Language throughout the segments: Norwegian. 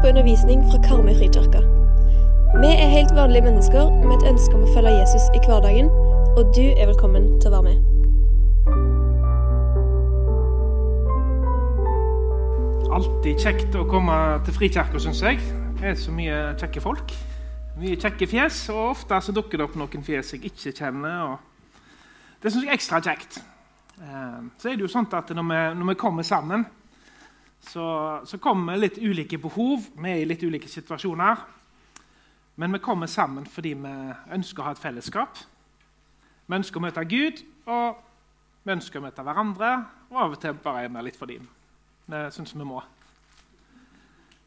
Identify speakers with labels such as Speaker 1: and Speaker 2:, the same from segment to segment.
Speaker 1: på undervisning fra Karmøy frikirke. Vi er helt vanlige mennesker med et ønske om å følge Jesus i hverdagen, og du er velkommen til å være med.
Speaker 2: Alltid kjekt å komme til Frikirka, syns jeg. Det er så mye kjekke folk. Mye kjekke fjes, og ofte så dukker det opp noen fjes jeg ikke kjenner. Det syns jeg er ekstra kjekt. Eh, Så er det jo sånn at når vi, når vi kommer sammen, så, så kommer litt ulike behov. Vi er i litt ulike situasjoner. Men vi kommer sammen fordi vi ønsker å ha et fellesskap. Vi ønsker å møte Gud, og vi ønsker å møte hverandre. Og av og til bare er vi litt for dem. Det syns vi må.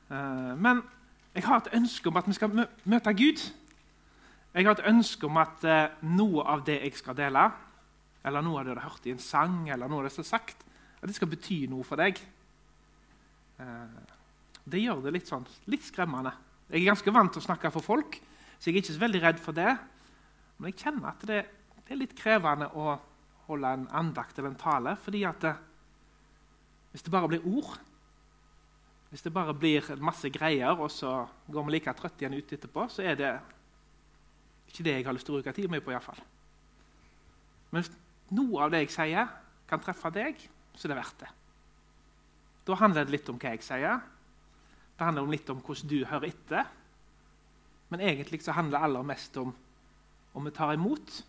Speaker 2: Eh, Men jeg har et ønske om at vi skal møte Gud. Jeg har et ønske om at eh, noe av det jeg skal dele, eller noe av det du har hørt i en sang, eller noe av det som er sagt, at det skal bety noe for deg. Eh, Det gjør det litt, sånn, litt skremmende. Jeg er ganske vant til å snakke for folk, så jeg er ikke så veldig redd for det. Men jeg kjenner at det, det er litt krevende å holde en andakt eller en tale, fordi at det, hvis det bare blir ord, hvis det bare blir masse greier, og så går vi like trøtte igjen ut etterpå, så er det ikke det jeg har lyst til å bruke tid med på. I hvert fall. Men hvis noe av det jeg sier, kan treffe deg, så er det verdt det. Da handler det litt om hva jeg sier. Det handler litt om hvordan du hører etter. Men egentlig så handler det aller mest om om vi tar imot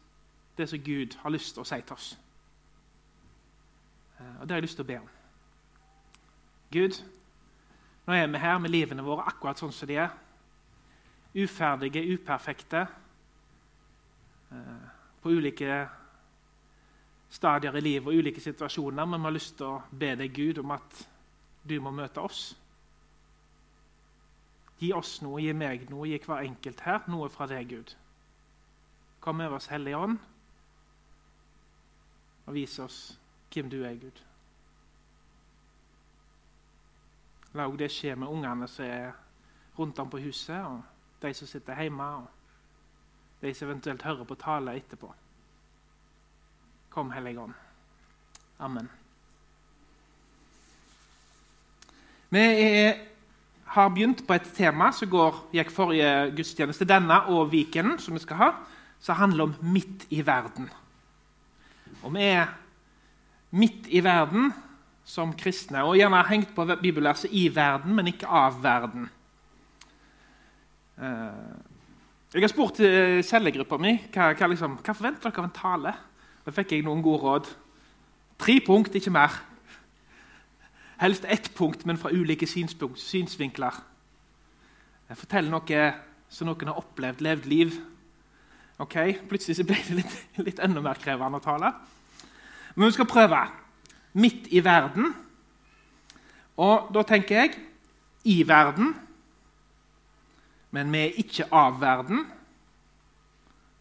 Speaker 2: det som Gud har lyst til å si til oss. Eh, Og Det har jeg lyst til å be om. Gud, nå er vi her med livene våre akkurat sånn som de er. Uferdige, uperfekte. eh, På ulike stadier i livet og ulike situasjoner. Men vi har lyst til å be deg, Gud, om at du må møte oss. Gi oss noe, gi meg noe, gi hver enkelt her noe fra deg, Gud. Kom over oss, Hellige Ånd, og vis oss hvem du er, Gud. La òg det skje med ungene som er rundt om på huset, og de som sitter hjemme, og de som eventuelt hører på tale etterpå. Kom, Hellige Ånd. Amen. Vi er, har begynt på et tema som går, gikk forrige gudstjeneste, denne og Viken, som vi skal ha, som handler om midt i verden. Og vi er midt i verden som kristne, og gjerne har hengt på bibelverset 'i verden', men ikke 'av verden'. Eh, Jeg har spurt eh, cellegruppa mi hva, hva, liksom, hva forventer dere av en tale. Da fikk jeg noen gode råd. Tre punkt, ikke mer. Helst ett punkt, men fra ulike synsvinkler. Jeg forteller noe som noen har opplevd, levd liv. Ok, Plutselig så ble det litt, litt enda mer krevende å tale. Men vi skal prøve. Midt i verden. Og da tenker jeg i verden. Men vi er ikke av verden,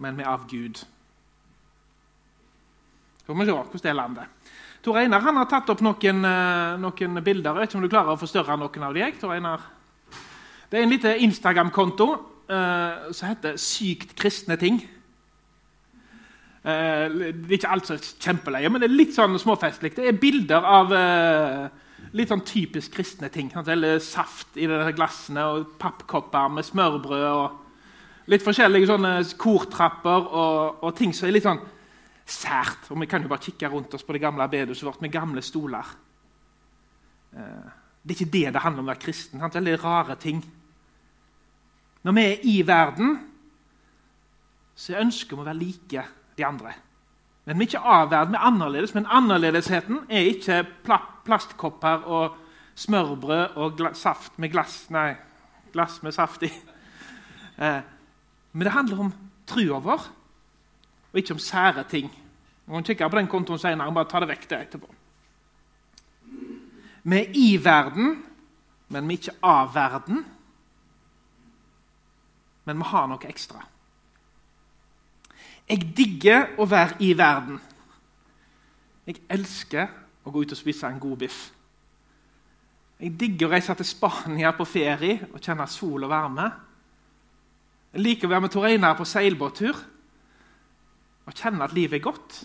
Speaker 2: men vi er av Gud. Så får vi se hvordan det lander. Tor Einar har tatt opp noen, eh, noen bilder. Jeg vet ikke om du klarer å forstørre noen av dem? Tor Einar? Det er en liten Instagram-konto eh, som heter 'Sykt kristne ting'. Eh, det er ikke alt så kjempeleie, men det er litt sånn småfestlig. Det er bilder av eh, litt sånn typisk kristne ting. Eller saft i de glassene, og pappkopper med smørbrød. og Litt forskjellige sånne kortrapper og, og ting som er litt sånn sært. Og Vi kan jo bare kikke rundt oss på det gamle bedehuset vårt med gamle stoler. Eh, det er ikke det det handler om å være kristen. Sant? Veldig rare ting. Når vi er i verden, så ønsker vi å være like de andre. Men vi er ikke av verden, vi er annerledes. Men annerledesheten er ikke pla plastkopper og smørbrød og saft med glass Nei, glass med saft i. Eh, men det handler om trua vår, og ikke om sære ting. Og hun kikker på den kontoen senere, bare ta det vekk der etterpå. Vi er i verden, men vi er ikke av verden. Men vi har noe ekstra. Jeg digger å være i verden. Jeg elsker å gå ut og spise en god biff. Jeg digger å reise til Spania på ferie og kjenne sol og varme. Jeg liker å være med Tor Einar på seilbåttur og kjenne at livet er godt.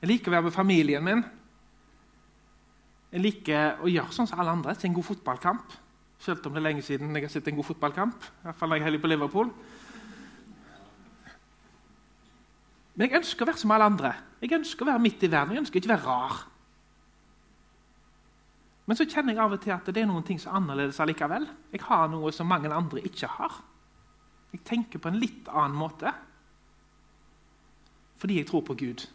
Speaker 2: Jeg liker å være med familien min. Jeg liker å gjøre sånn som alle andre til en god fotballkamp. Selv om det er lenge siden jeg har sett en god fotballkamp. I hvert fall når jeg er heldig på Liverpool. Men jeg ønsker å være som alle andre. Jeg ønsker å være midt i verden. Jeg ønsker ikke å være rar. Men så kjenner jeg av og til at det er noen ting som er annerledes allikevel. Jeg har noe som mange andre ikke har. Jeg tenker på en litt annen måte fordi jeg tror på Gud.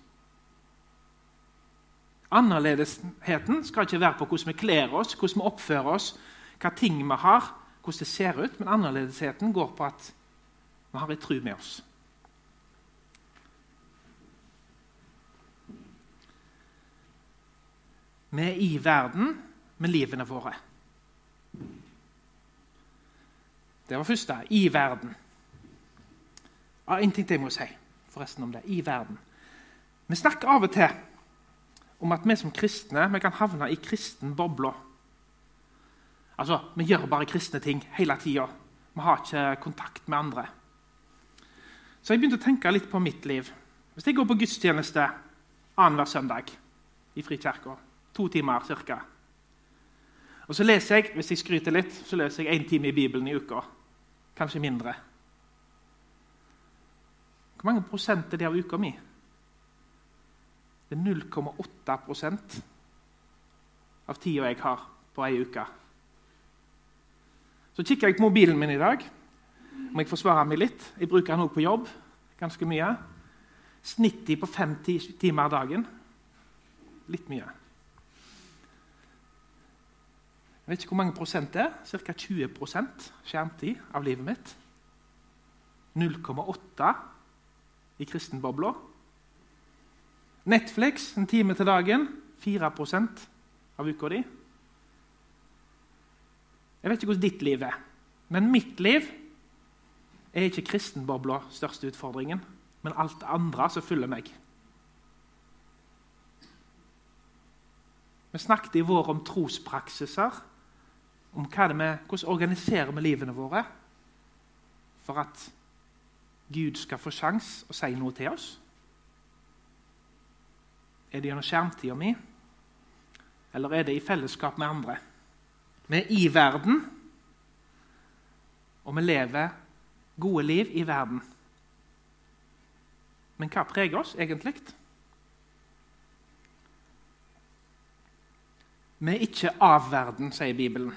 Speaker 2: Annerledesheten skal ikke være på hvordan vi kler oss, hvordan vi oppfører oss, hva ting vi har, hvordan det ser ut, men annerledesheten går på at vi har en tro med oss. Vi er i verden med livene våre. Det var første. I verden. Ja, en ting til jeg må si forresten om det. I verden. Vi snakker av og til om at vi som kristne vi kan havne i kristen bobla. Altså, Vi gjør bare kristne ting hele tida. Vi har ikke kontakt med andre. Så jeg begynte å tenke litt på mitt liv. Hvis jeg går på gudstjeneste annenhver søndag i Frikirka, to timer ca. Og så leser jeg hvis jeg skryter litt, så leser jeg én time i Bibelen i uka. Kanskje mindre. Hvor mange prosent er det av uka mi? Det er 0,8% av tida jeg har på ei uke. Så kikker jeg på mobilen min i dag. Må jeg forsvare meg litt? Jeg bruker den òg på jobb. ganske mye. Snittet på fem timer dagen. Litt mye. Jeg vet ikke hvor mange prosent det er. Ca. 20% skjermtid av livet mitt. 0,8 i kristenbobla. Netflix en time til dagen. 4 av uka di. Jeg vet ikke hvordan ditt liv er, men mitt liv er ikke kristenbobla største utfordringen, men alt det andre som følger meg. Vi snakket i vår om trospraksiser, om hvordan organiserer vi livene våre for at Gud skal få sjanse å si noe til oss. Er det gjennom skjermtida mi, eller er det i fellesskap med andre? Vi er i verden, og vi lever gode liv i verden. Men hva preger oss egentlig? Vi er ikke av verden, sier Bibelen.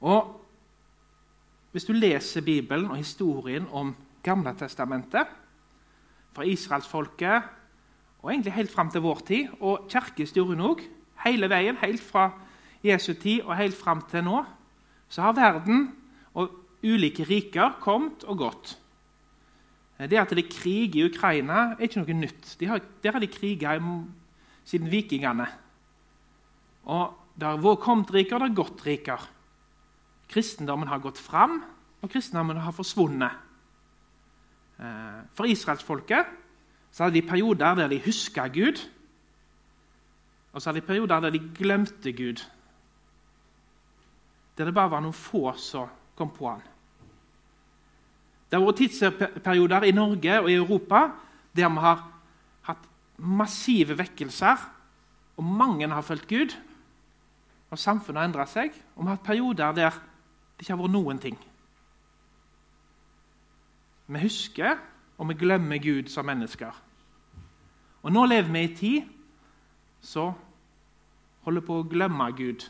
Speaker 2: Og Hvis du leser Bibelen og historien om Gamle testamentet, fra israelsfolket og egentlig helt fram til vår tid, og kirkehistorien òg, hele veien, helt fra Jesu tid og helt fram til nå, så har verden og ulike riker kommet og gått. Det at det er krig i Ukraina, er ikke noe nytt. De har, der har de kriga siden vikingene. Og Det har kommet riker, og det har gått riker. Kristendommen har gått fram, og kristendommen har forsvunnet. Eh, for israelsfolket hadde de perioder der de huska Gud, og så hadde de perioder der de glemte Gud. Der det bare var noen få som kom på han. Det har vært tidsperioder i Norge og i Europa der vi har hatt massive vekkelser, og mange har fulgt Gud. Og samfunnet har endra seg. Og vi har hatt perioder der det ikke har vært noen ting. Vi husker, og vi glemmer Gud som mennesker. Og nå lever vi i tid så holder på å glemme Gud.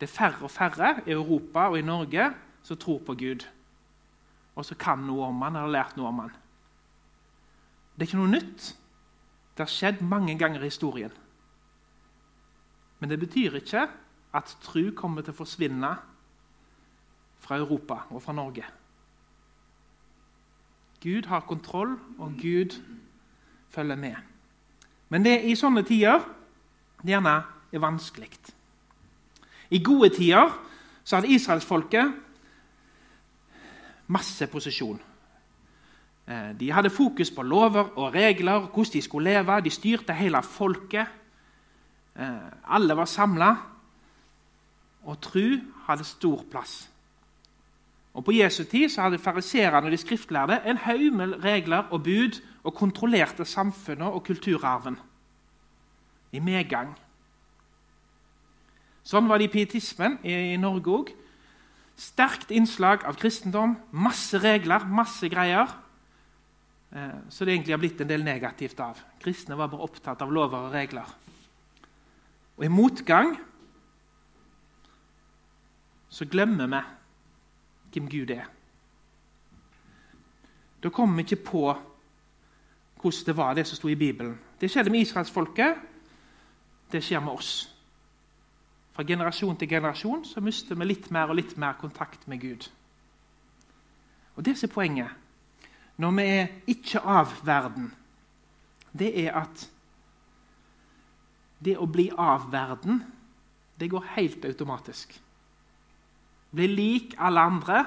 Speaker 2: Det er færre og færre i Europa og i Norge som tror på Gud, og som kan noe om han, har lært noe om han. Det er ikke noe nytt. Det har skjedd mange ganger i historien. Men det betyr ikke at tru kommer til å forsvinne fra Europa og fra Norge. Gud har kontroll, og Gud følger med. Men det i sånne tider det gjerne er vanskelig. I gode tider så hadde israelsfolket masse posisjon. Eh, de hadde fokus på lover og regler, hvordan de skulle leve. De styrte hele folket. Eh, alle var samla. Og tru hadde stor plass. Og På Jesu tid så hadde fariserene og de skriftlærde en haug med regler og bud og kontrollerte samfunnet og kulturarven i medgang. Sånn var det i pietismen i Norge òg. Sterkt innslag av kristendom, masse regler, masse greier. Eh, så det egentlig har blitt en del negativt av. Kristne var bare opptatt av lover og regler. Og i motgang så glemmer vi hvem Gud er. Da kommer vi ikke på hvordan det var, det som sto i Bibelen. Det skjedde med israelsfolket. Det skjer med oss. Fra generasjon til generasjon så mister vi litt mer og litt mer kontakt med Gud. Og Det som er poenget når vi er ikke av verden, det er at det å bli av verden, det går helt automatisk. Bli lik alle andre,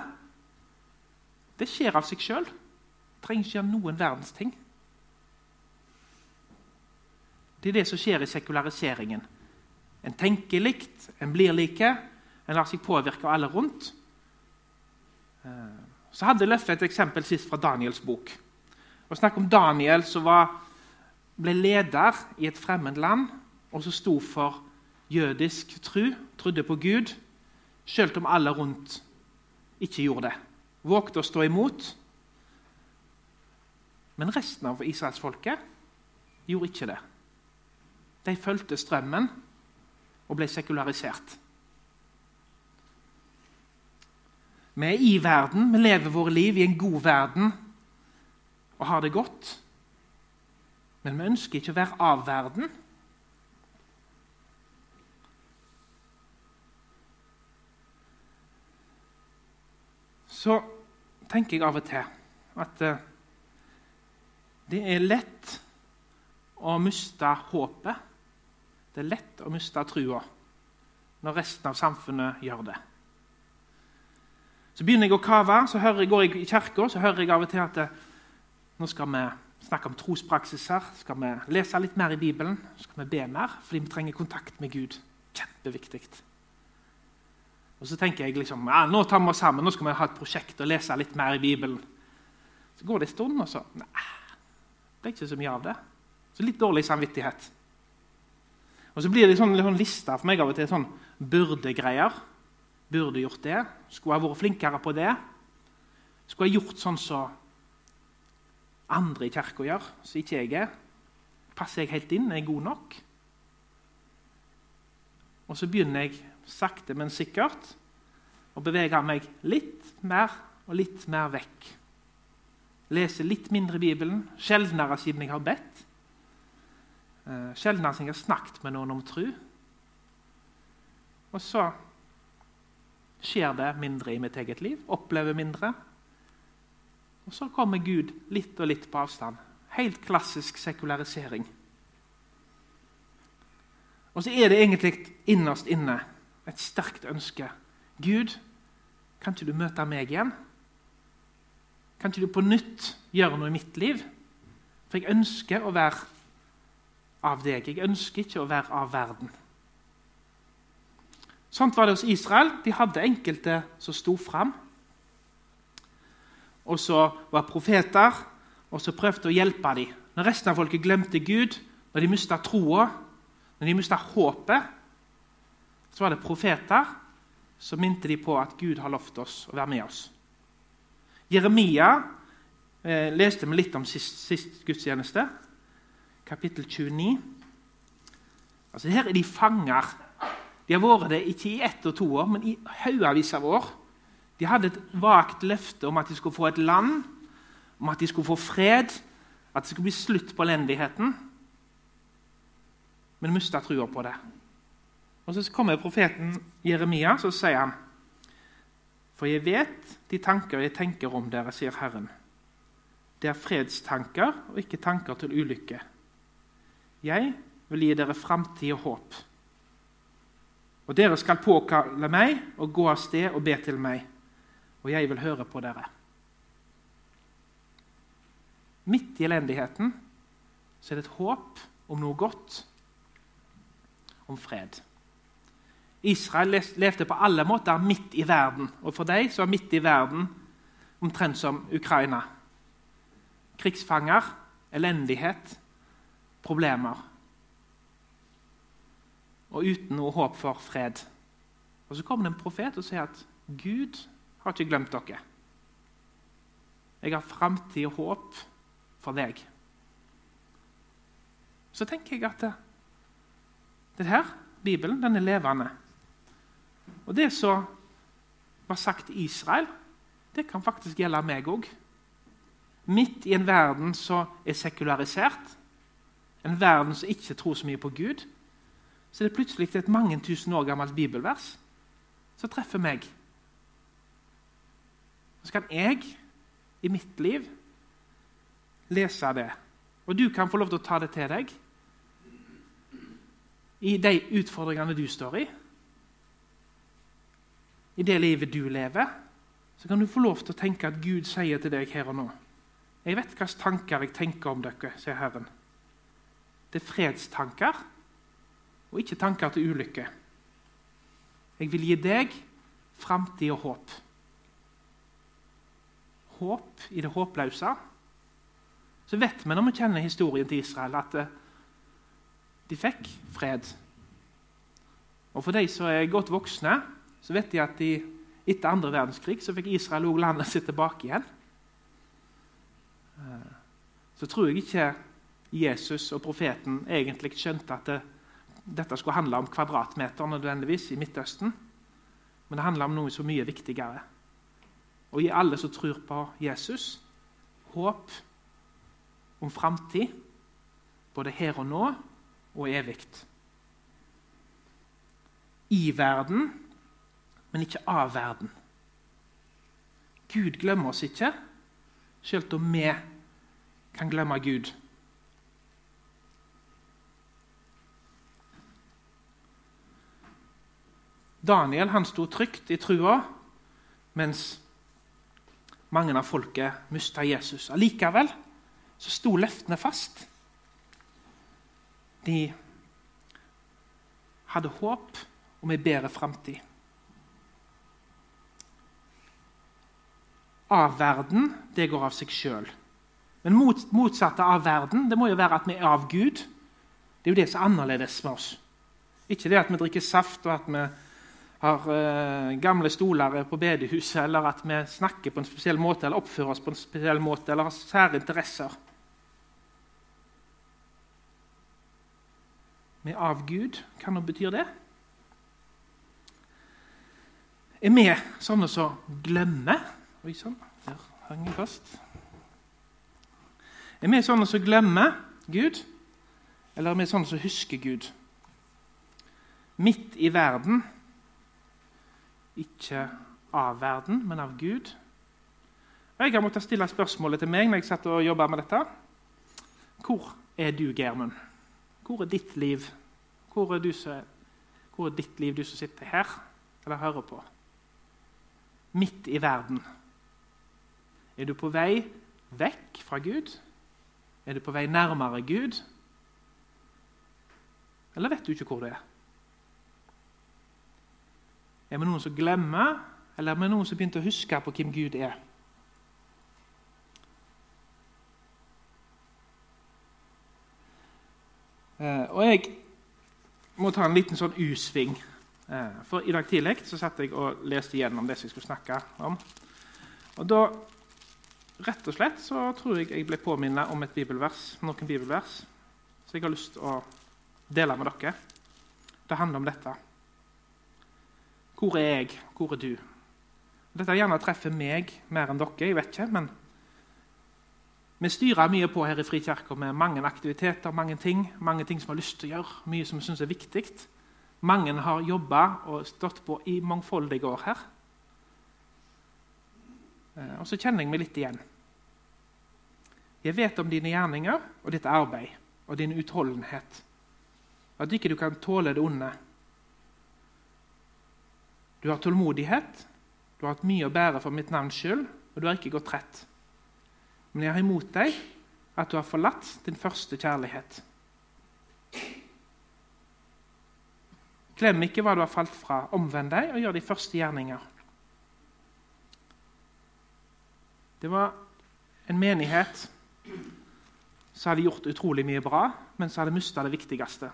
Speaker 2: det skjer av seg sjøl. Trenger ikke gjøre noen verdens ting. Det er det som skjer i sekulariseringen. En tenker likt, en blir like, en lar seg påvirke av alle rundt. Eh, så hadde Løffe et eksempel sist fra Daniels bok. Og snakk om Daniel som var, ble leder i et fremmed land, og som sto for jødisk tru, trodde på Gud, selv om alle rundt ikke gjorde det. Vågte å stå imot. Men resten av israelsfolket gjorde ikke det. De fulgte strømmen og ble sekularisert. Vi er i verden, vi lever våre liv i en god verden og har det godt. Men vi ønsker ikke å være av verden. Så tenker jeg av og til at eh, det er lett å miste håpet det er lett å miste trua når resten av samfunnet gjør det. Så begynner jeg å kave, så jeg, går jeg i kirka så hører jeg av og til at nå skal vi snakke om trospraksiser, skal vi lese litt mer i Bibelen, skal vi be mer, fordi vi trenger kontakt med Gud. Kjempeviktig. Og Så tenker jeg liksom, ja, nå tar vi oss sammen, nå skal vi ha et prosjekt og lese litt mer i Bibelen. Så går det en stund, og så Nei, det er ikke så mye av det. Så litt dårlig samvittighet. Og så blir det sånn, sånn lista for meg av og til sånn burde-greier. Burde gjort det. Skulle ha vært flinkere på det. Skulle ha gjort sånn som så andre i kirka gjør, som ikke jeg er. Passer jeg helt inn? Er jeg god nok? Og så begynner jeg sakte, men sikkert å bevege meg litt mer og litt mer vekk. Lese litt mindre i Bibelen, sjeldnere siden jeg har bedt. Sjeldnere siden jeg har snakket med noen om tro. Og så skjer det mindre i mitt eget liv. Opplever mindre. Og så kommer Gud litt og litt på avstand. Helt klassisk sekularisering. Og så er det egentlig innerst inne et sterkt ønske. Gud, kan ikke du møte meg igjen? Kan ikke du på nytt gjøre noe i mitt liv? For jeg ønsker å være av deg. Jeg ønsker ikke å være av verden. Sånt var det hos Israel. De hadde enkelte som sto fram. Og så var profeter, og så prøvde å hjelpe dem. Når resten av folket glemte Gud, når de mista troa, når de mista håpet, så var det profeter som minte de på at Gud har lovt oss å være med oss. Jeremia eh, leste vi litt om sist, sist gudstjeneste kapittel 29. Altså Her er de fanger. De har vært det ikke i ett og to år, men i haugevis av år. De hadde et vagt løfte om at de skulle få et land, om at de skulle få fred, at det skulle bli slutt på elendigheten. Men mista trua på det. Og Så kommer profeten Jeremia så sier han, For jeg vet de tanker jeg tenker om dere, sier Herren. Det er fredstanker og ikke tanker til ulykke 'Jeg vil gi dere framtid og håp.' 'Og dere skal påkalle meg og gå av sted og be til meg, og jeg vil høre på dere.' Midt i elendigheten så er det et håp om noe godt, om fred. Israel levde på alle måter midt i verden, og for dem var midt i verden omtrent som Ukraina. Krigsfanger, elendighet, problemer. og uten noe håp for fred. Og Så kommer det en profet og sier at Gud har ikke glemt dere. Jeg har framtid og håp for deg. Så tenker jeg at det, det her, Bibelen, den er levende. Og det som var sagt i Israel, det kan faktisk gjelde meg òg. Midt i en verden som er sekularisert, en verden som ikke tror så mye på Gud, så er det plutselig et mange tusen år gammelt bibelvers som treffer meg. Så kan jeg i mitt liv lese det. Og du kan få lov til å ta det til deg i de utfordringene du står i. I det livet du lever, så kan du få lov til å tenke at Gud sier til deg her og nå Jeg vet hvilke tanker jeg tenker om dere, sier Herren. Det er fredstanker og ikke tanker til ulykke. Jeg vil gi deg framtid og håp. Håp i det håpløse. Så vet vi når vi kjenner historien til Israel, at eh, de fikk fred. Og For de som er godt voksne, så vet de at de, etter andre verdenskrig så fikk Israel også landet sitt tilbake igjen. Eh, så tror jeg ikke Jesus og profeten egentlig skjønte at det, dette skulle handle om kvadratmeter nødvendigvis i Midtøsten. Men det handler om noe så mye viktigere. Å gi alle som tror på Jesus, håp om framtid, både her og nå og evig. I verden, men ikke av verden. Gud glemmer oss ikke, selv om vi kan glemme Gud. Daniel han sto trygt i trua, mens mange av folket mista Jesus. Allikevel så sto løftene fast. De hadde håp om en bedre framtid. Av verden, det går av seg sjøl. Men mot, motsatte av verden det må jo være at vi er av Gud. Det er jo det som er annerledes med oss. Ikke det at vi drikker saft og at vi har eh, gamle stoler på bedehuset, eller at vi snakker på en spesiell måte, eller oppfører oss på en spesiell måte, eller har sære interesser. Vi er av Gud. Hva nå betyr det? Er vi sånne som glemmer Oi sann, der hang jeg fast. Er vi sånne som glemmer Gud, eller er vi sånne som husker Gud? Midt i verden, ikke av verden, men av Gud. Jeg har måttet stille spørsmålet til meg når jeg satt og jobba med dette. Hvor er du, Germund? Hvor er ditt liv? Hvor er, som, hvor er ditt liv, du som sitter her eller hører på? midt i verden? Er du på vei vekk fra Gud? Er du på vei nærmere Gud? Eller vet du ikke hvor du er? Er vi noen som glemmer, eller er vi noen som begynte å huske på hvem Gud er? Eh, og jeg må ta en liten sånn U-sving Eh, for I dag tidlig så satt jeg og leste igjennom det som jeg skulle snakke om. Og da, rett og slett, så tror jeg jeg ble påminnet om et bibelvers, noen bibelvers så jeg har lyst til å dele med dere. Det handler om dette. Hvor er jeg? Hvor er du? Dette gjerne treffer meg mer enn dere. jeg vet ikke, men Vi styrer mye på her i Frikirka med mange aktiviteter, mange ting, mange ting som vi har lyst til å gjøre, mye som vi syns er viktig. Mange har jobba og stått på i mangfoldige år her. Eh, og så kjenner jeg meg litt igjen. Jeg vet om dine gjerninger og ditt arbeid og din utholdenhet. At ikke du kan tåle det onde. Du har tålmodighet, du har hatt mye å bære for mitt navns skyld, og du har ikke gått rett. Men jeg har imot deg at du har forlatt din første kjærlighet. Glem ikke hva du har falt fra. Omvend deg og gjør de første gjerninger. Det var en menighet som hadde gjort utrolig mye bra, men som hadde mista det viktigste.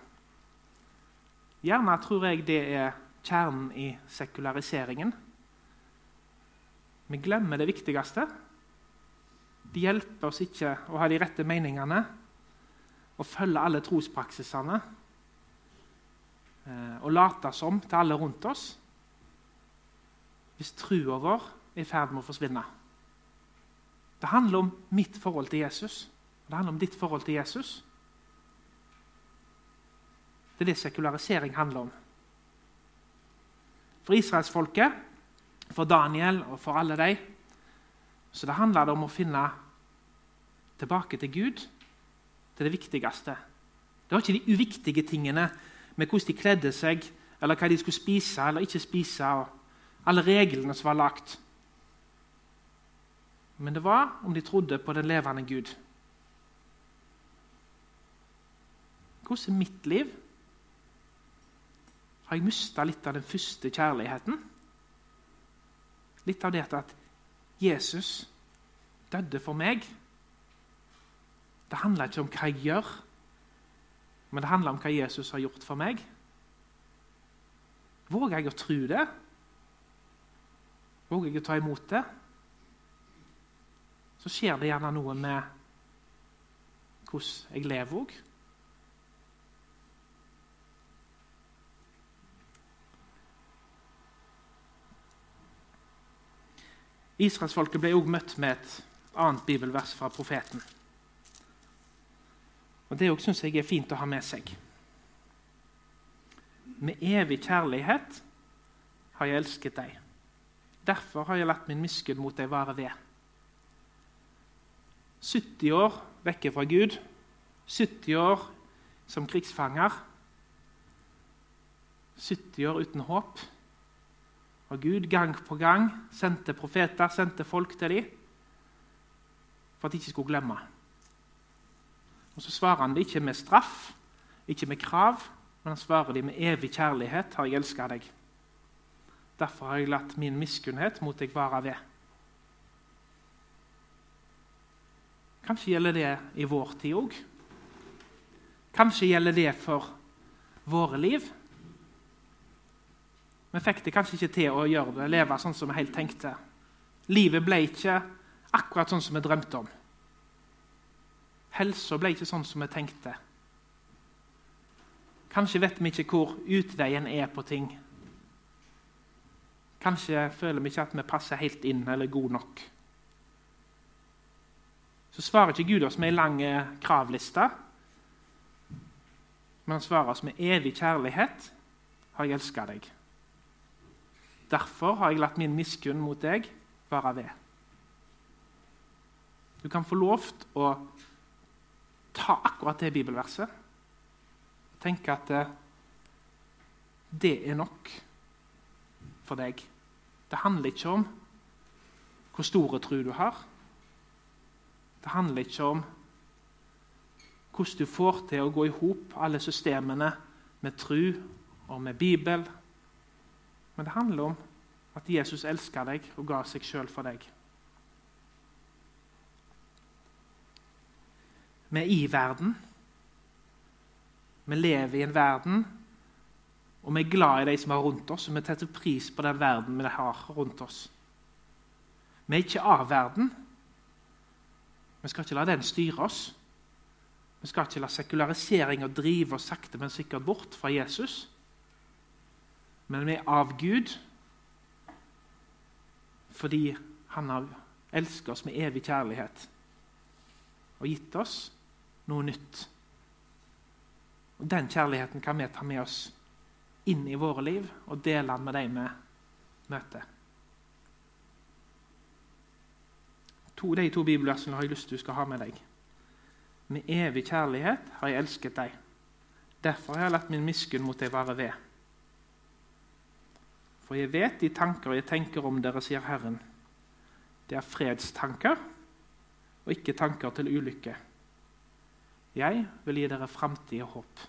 Speaker 2: Gjerne tror jeg det er kjernen i sekulariseringen. Vi glemmer det viktigste. Det hjelper oss ikke å ha de rette meningene og følge alle trospraksisene eh, og late som til alle rundt oss hvis trua vår er i ferd med å forsvinne. Det handler om mitt forhold til Jesus. Det handler om ditt forhold til Jesus. Det er det sekularisering handler om. For israelsfolket, for Daniel og for alle de, så det handler det om å finne tilbake til Gud, til det viktigste. Det var ikke de uviktige tingene med hvordan de kledde seg, eller hva de skulle spise eller ikke spise, og alle reglene som var lagt. Men det var om de trodde på den levende Gud. Hvordan er mitt liv? Har jeg mista litt av den første kjærligheten? Litt av det at Jesus døde for meg. Det handler ikke om hva jeg gjør, men det handler om hva Jesus har gjort for meg. Våger jeg å tro det? Våger jeg å ta imot det? Så skjer det gjerne noe med hvordan jeg lever òg. Israelsfolket ble òg møtt med et annet bibelvers fra profeten. Og Det syns jeg er fint å ha med seg. Med evig kjærlighet har jeg elsket deg. Derfor har jeg latt min miskunn mot deg vare ved. 70 år vekke fra Gud, 70 år som krigsfanger, 70 år uten håp. Og Gud gang på gang sendte profeter, sendte folk til dem for at de ikke skulle glemme. Og Så svarer han det ikke med straff, ikke med krav, men han svarer dem med evig kjærlighet har jeg elska deg. Derfor har jeg latt min miskunnhet mot deg vare ved. Kanskje gjelder det i vår tid òg. Kanskje gjelder det for våre liv. Vi fikk det kanskje ikke til å gjøre det, leve sånn som vi helt tenkte. Livet ble ikke akkurat sånn som vi drømte om. Helsa ble ikke sånn som vi tenkte. Kanskje vet vi ikke hvor utveien er på ting. Kanskje føler vi ikke at vi passer helt inn eller er gode nok. Så svarer ikke Gud oss med ei lang kravliste, men han svarer oss med evig kjærlighet har jeg elska deg. Derfor har jeg latt min miskunn mot deg være ved. Du kan få lov å ta akkurat det bibelverset og tenke at eh, det er nok for deg. Det handler ikke om hvor store tro du har. Det handler ikke om hvordan du får til å gå i hop alle systemene med tru og med Bibel men det handler om at Jesus elsker deg og ga seg sjøl for deg. Vi er i verden. Vi lever i en verden, og vi er glad i de som er rundt oss, og vi setter pris på den verden vi har rundt oss. Vi er ikke av verden. Vi skal ikke la den styre oss. Vi skal ikke la sekulariseringa drive oss sakte, men sikkert bort fra Jesus men vi er av Gud fordi han har elsket oss med evig kjærlighet og gitt oss noe nytt. Og Den kjærligheten kan vi ta med oss inn i våre liv og dele den med de vi møter. To, de to bibelversene har jeg lyst til du skal ha med deg. Med evig kjærlighet har jeg elsket deg. Derfor har jeg latt min miskunn mot deg være ved. For jeg vet de tanker jeg tenker om dere, sier Herren. Det er fredstanker og ikke tanker til ulykke. Jeg vil gi dere framtid og håp.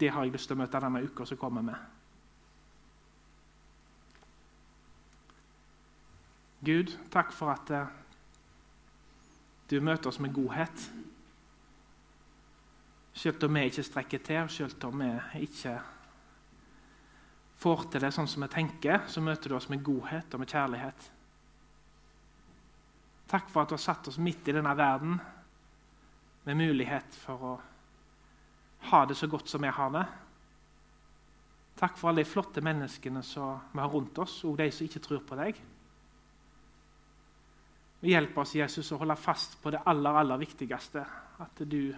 Speaker 2: Det har jeg lyst til å møte denne uka som kommer med. Gud, takk for at eh, du møter oss med godhet. Selv om vi ikke strekker til, selv om vi ikke får til det sånn som vi tenker, så møter du oss med godhet og med kjærlighet. Takk for at du har satt oss midt i denne verden med mulighet for å ha det så godt som vi har det. Takk for alle de flotte menneskene som vi har rundt oss, og de som ikke tror på deg. Hjelp oss, Jesus, å holde fast på det aller, aller viktigste. At du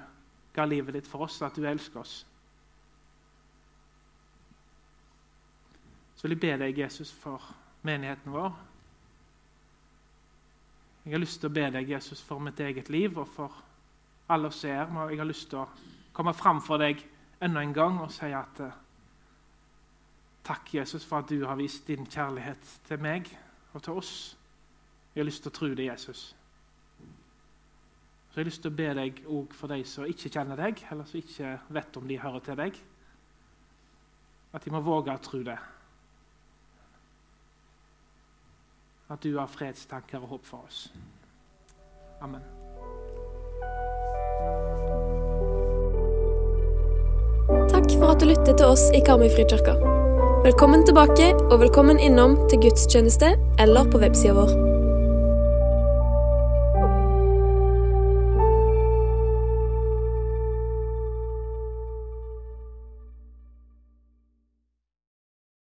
Speaker 2: ga livet ditt for oss, at du elsker oss. Så vil jeg be deg, Jesus, for menigheten vår. Jeg har lyst til å be deg, Jesus, for mitt eget liv og for alle oss her. Jeg har lyst til å komme fram for deg enda en gang og si at eh, takk, Jesus, for at du har vist din kjærlighet til meg og til oss. Jeg har lyst til å tro det, Jesus. Så jeg har lyst til å be deg òg for de som ikke kjenner deg, eller som ikke vet om de hører til deg, at de må våge å tro det. At du har fredstanker og håp for oss. Amen.
Speaker 1: Takk for at du lyttet til oss i Karmøyfrikirka. Velkommen tilbake, og velkommen innom til gudstjeneste eller på websida vår.